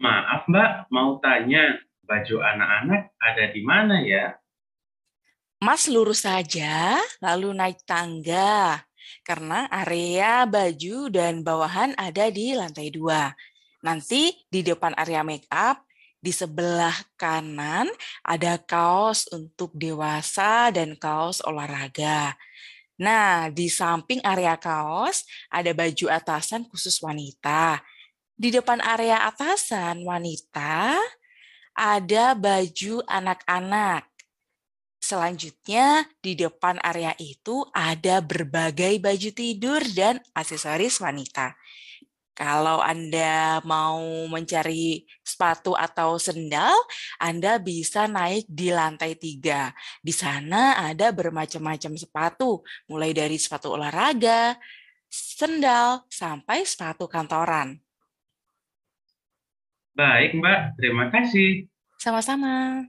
Maaf Mbak, mau tanya, baju anak-anak ada di mana ya? Mas lurus saja, lalu naik tangga. Karena area baju dan bawahan ada di lantai dua. Nanti di depan area make up, di sebelah kanan ada kaos untuk dewasa dan kaos olahraga. Nah, di samping area kaos ada baju atasan khusus wanita. Di depan area atasan wanita ada baju anak-anak. Selanjutnya, di depan area itu ada berbagai baju tidur dan aksesoris wanita. Kalau Anda mau mencari sepatu atau sendal, Anda bisa naik di lantai tiga. Di sana ada bermacam-macam sepatu, mulai dari sepatu olahraga, sendal, sampai sepatu kantoran. Baik, Mbak. Terima kasih. Sama-sama.